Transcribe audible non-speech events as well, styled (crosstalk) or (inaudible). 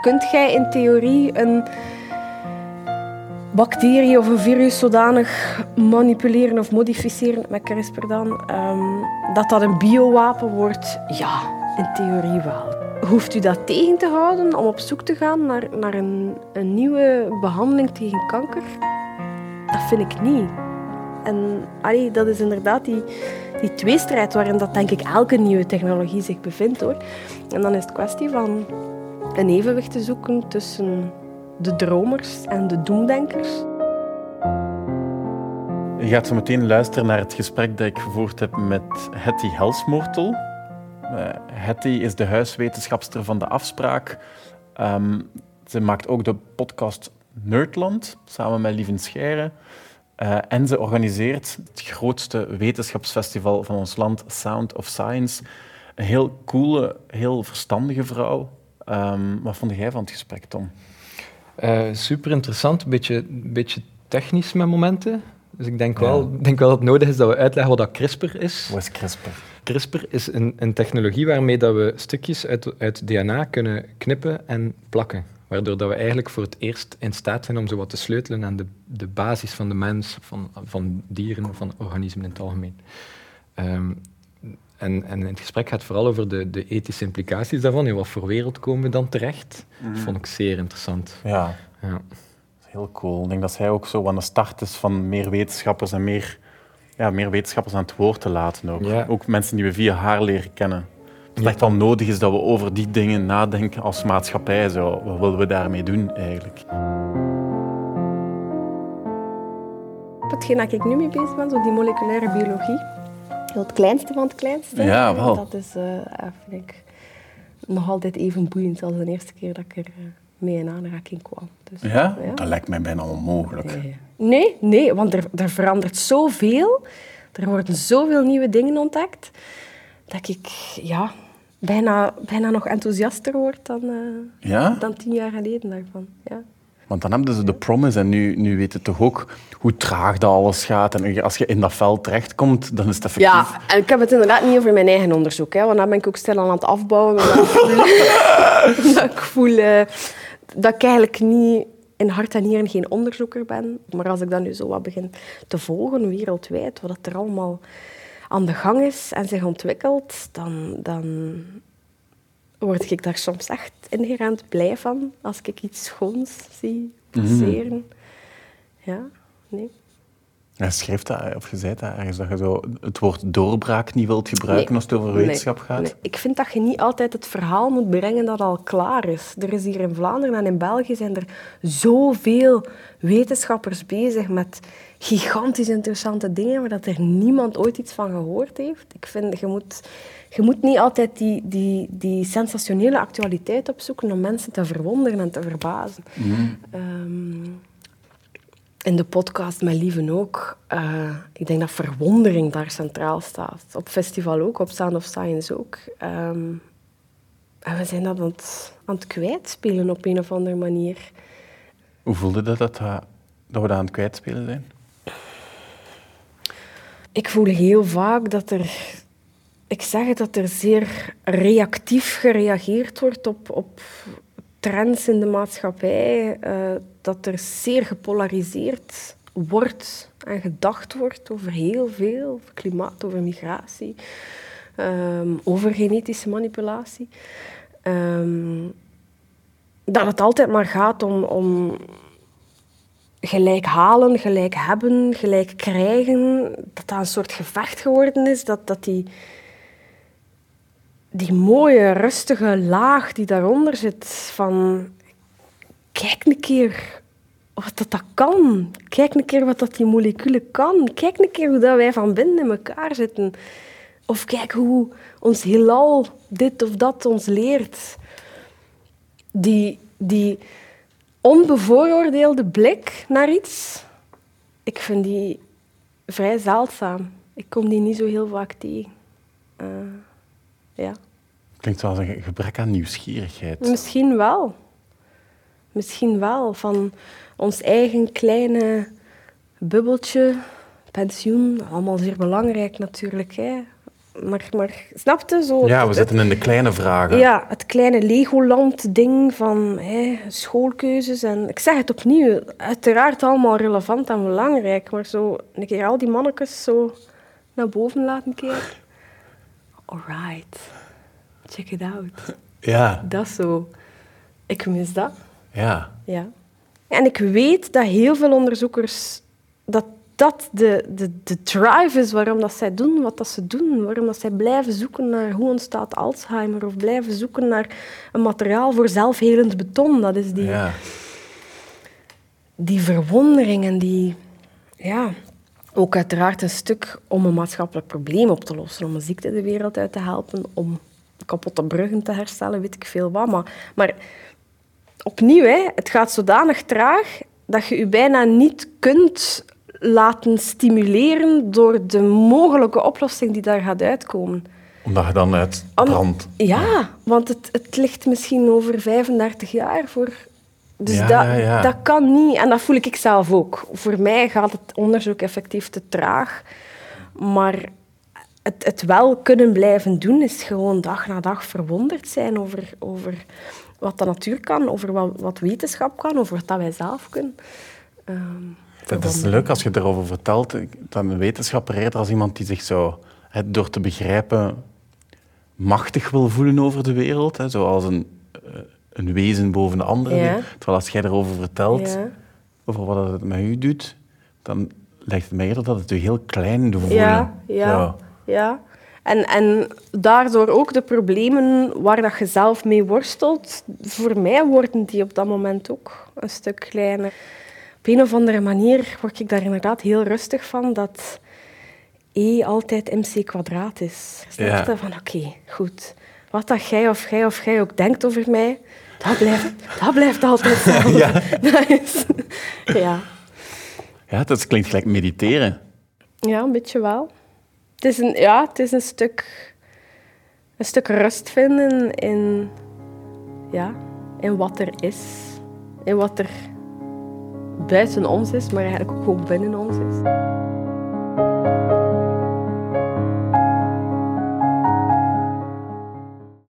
Kunt jij in theorie een bacterie of een virus zodanig manipuleren of modificeren met CRISPR dan, ehm, dat dat een biowapen wordt? Ja, in theorie wel. Hoeft u dat tegen te houden om op zoek te gaan naar, naar een, een nieuwe behandeling tegen kanker? Dat vind ik niet. En dat is inderdaad die, die tweestrijd waarin dat denk ik elke nieuwe technologie zich bevindt hoor. En dan is het kwestie van een evenwicht te zoeken tussen de dromers en de doemdenkers. Je gaat zo meteen luisteren naar het gesprek dat ik gevoerd heb met Hetty Helsmoortel. Uh, is de huiswetenschapster van de afspraak. Um, ze maakt ook de podcast Nerdland samen met Lieven Scheire. Uh, en ze organiseert het grootste wetenschapsfestival van ons land, Sound of Science. Een heel coole, heel verstandige vrouw. Um, wat vond jij van het gesprek, Tom? Uh, super interessant, een beetje, beetje technisch met momenten. Dus ik denk, wel, denk wel dat het nodig is dat we uitleggen wat dat CRISPR is. Wat is CRISPR? CRISPR is een, een technologie waarmee dat we stukjes uit, uit DNA kunnen knippen en plakken. Waardoor dat we eigenlijk voor het eerst in staat zijn om zo wat te sleutelen aan de, de basis van de mens, van, van dieren, van organismen in het algemeen. Um, en, en het gesprek gaat vooral over de, de ethische implicaties daarvan. In wat voor wereld komen we dan terecht? Dat mhm. vond ik zeer interessant. Ja. ja. Heel cool. Ik denk dat zij ook zo aan de start is van meer wetenschappers en meer, ja, meer wetenschappers aan het woord te laten. Ook, ook mensen die we via haar leren kennen. Dat het echt wel nodig is dat we over die dingen nadenken als maatschappij. Zo. Wat willen we daarmee doen eigenlijk? Hetgeen dat ik nu mee bezig ben, zo die moleculaire biologie het kleinste van het kleinste. Ja, wel. Dat is, uh, vind ik, nog altijd even boeiend als de eerste keer dat ik er uh, mee in aanraking kwam. Dus, ja? Dat lijkt mij bijna onmogelijk. Nee, nee, want er, er verandert zoveel. Er worden zoveel nieuwe dingen ontdekt. Dat ik ja, bijna, bijna nog enthousiaster word dan, uh, ja? dan tien jaar geleden daarvan. Ja. Want dan hebben ze de promise en nu, nu weten toch ook hoe traag dat alles gaat. En als je in dat veld terechtkomt, dan is het effectief. Ja, en ik heb het inderdaad niet over mijn eigen onderzoek. Hè, want dan ben ik ook stil aan het afbouwen. (laughs) dat ik voel, dat, dat ik eigenlijk niet in hart en nieren geen onderzoeker ben. Maar als ik dan nu zo wat begin te volgen wereldwijd, wat er allemaal aan de gang is en zich ontwikkelt, dan, dan word ik daar soms echt inherent blij van als ik iets schoons zie passeren. Mm Ja, nee. Ja, schrijft dat, of je zei dat ergens, dat je zo het woord doorbraak niet wilt gebruiken als het over wetenschap gaat? Nee. Ik vind dat je niet altijd het verhaal moet brengen dat al klaar is. Er is hier in Vlaanderen en in België zijn er zoveel wetenschappers bezig met gigantisch interessante dingen, maar dat er niemand ooit iets van gehoord heeft. Ik vind, je moet je moet niet altijd die, die, die sensationele actualiteit opzoeken om mensen te verwonderen en te verbazen. Mm. In de podcast met Lieven ook. Uh, ik denk dat verwondering daar centraal staat. Op festival ook, op Sound of Science ook. Um, en we zijn dat aan het, aan het kwijtspelen op een of andere manier. Hoe voelde dat, dat, dat we dat aan het kwijtspelen zijn? Ik voel heel vaak dat er ik zeg dat er zeer reactief gereageerd wordt op, op trends in de maatschappij. Uh, dat er zeer gepolariseerd wordt en gedacht wordt over heel veel. Over klimaat, over migratie, um, over genetische manipulatie. Um, dat het altijd maar gaat om, om gelijk halen, gelijk hebben, gelijk krijgen. Dat dat een soort gevecht geworden is. Dat, dat die die mooie, rustige laag die daaronder zit van... Kijk een keer wat dat, dat kan. Kijk een keer wat dat die moleculen kan. Kijk een keer hoe dat wij van binnen in elkaar zitten. Of kijk hoe ons heelal dit of dat ons leert. Die, die onbevooroordeelde blik naar iets, ik vind die vrij zeldzaam. Ik kom die niet zo heel vaak tegen. Ja. Klinkt wel als een gebrek aan nieuwsgierigheid. Misschien wel. Misschien wel. Van ons eigen kleine bubbeltje, pensioen, allemaal zeer belangrijk natuurlijk. Hè. maar, maar snapte? Zo, Ja, we het- zitten in de kleine vragen. ja, het kleine Legoland-ding van hè, schoolkeuzes. En ik zeg het opnieuw, uiteraard allemaal relevant en belangrijk, maar zo een keer al die mannetjes zo naar boven laten kijken. Alright, check it out. (laughs) Ja, Dat is zo. Ik mis dat. ja. Ja. En ik weet dat heel veel onderzoekers dat dat de, de, de drive is waarom dat zij doen wat dat ze doen. Waarom dat zij blijven zoeken naar hoe ontstaat Alzheimer of blijven zoeken naar een materiaal voor zelfhelend beton. Dat is die, ja. die verwondering en die... Ja, ook uiteraard een stuk om een maatschappelijk probleem op te lossen, om een ziekte de wereld uit te helpen, om kapotte bruggen te herstellen, weet ik veel wat. Maar, maar opnieuw, hè, het gaat zodanig traag dat je je bijna niet kunt laten stimuleren door de mogelijke oplossing die daar gaat uitkomen. Omdat je dan uit brand... Ja, want het, het ligt misschien over 35 jaar voor. Dus Ja, dat, ja, ja. dat kan niet. En dat voel ik zelf ook. Voor mij gaat het onderzoek effectief te traag. Maar het, het wel kunnen blijven doen is gewoon dag na dag verwonderd zijn over, over wat de natuur kan, over wat, wat wetenschap kan, over wat dat wij zelf kunnen. Ehm, Dat is leuk als je erover vertelt. Dan een wetenschapper eerder als iemand die zich zo, door te begrijpen, machtig wil voelen over de wereld. Hè, zoals een, eh, een wezen boven de andere. Ja. Terwijl als jij erover vertelt, Ja. over wat het met u doet, dan lijkt het mij eerder dat het u heel klein doet voelen. Ja, ja, ja. En, en daardoor ook de problemen waar dat je zelf mee worstelt, voor mij worden die op dat moment ook een stuk kleiner. Op een of andere manier word ik daar inderdaad heel rustig van dat E altijd mc kwadraat is. Snap Ja. Van oké, goed. Wat dat jij of jij of jij ook denkt over mij, dat blijft, dat blijft altijd hetzelfde. (laughs) Ja. (laughs) Dat is, ja. Ja, dat klinkt gelijk mediteren. Ja, een beetje wel. Het is een, ja, het is een stuk, een stuk rust vinden in, ja, in wat er is. In wat er buiten ons is, maar eigenlijk ook gewoon binnen ons is.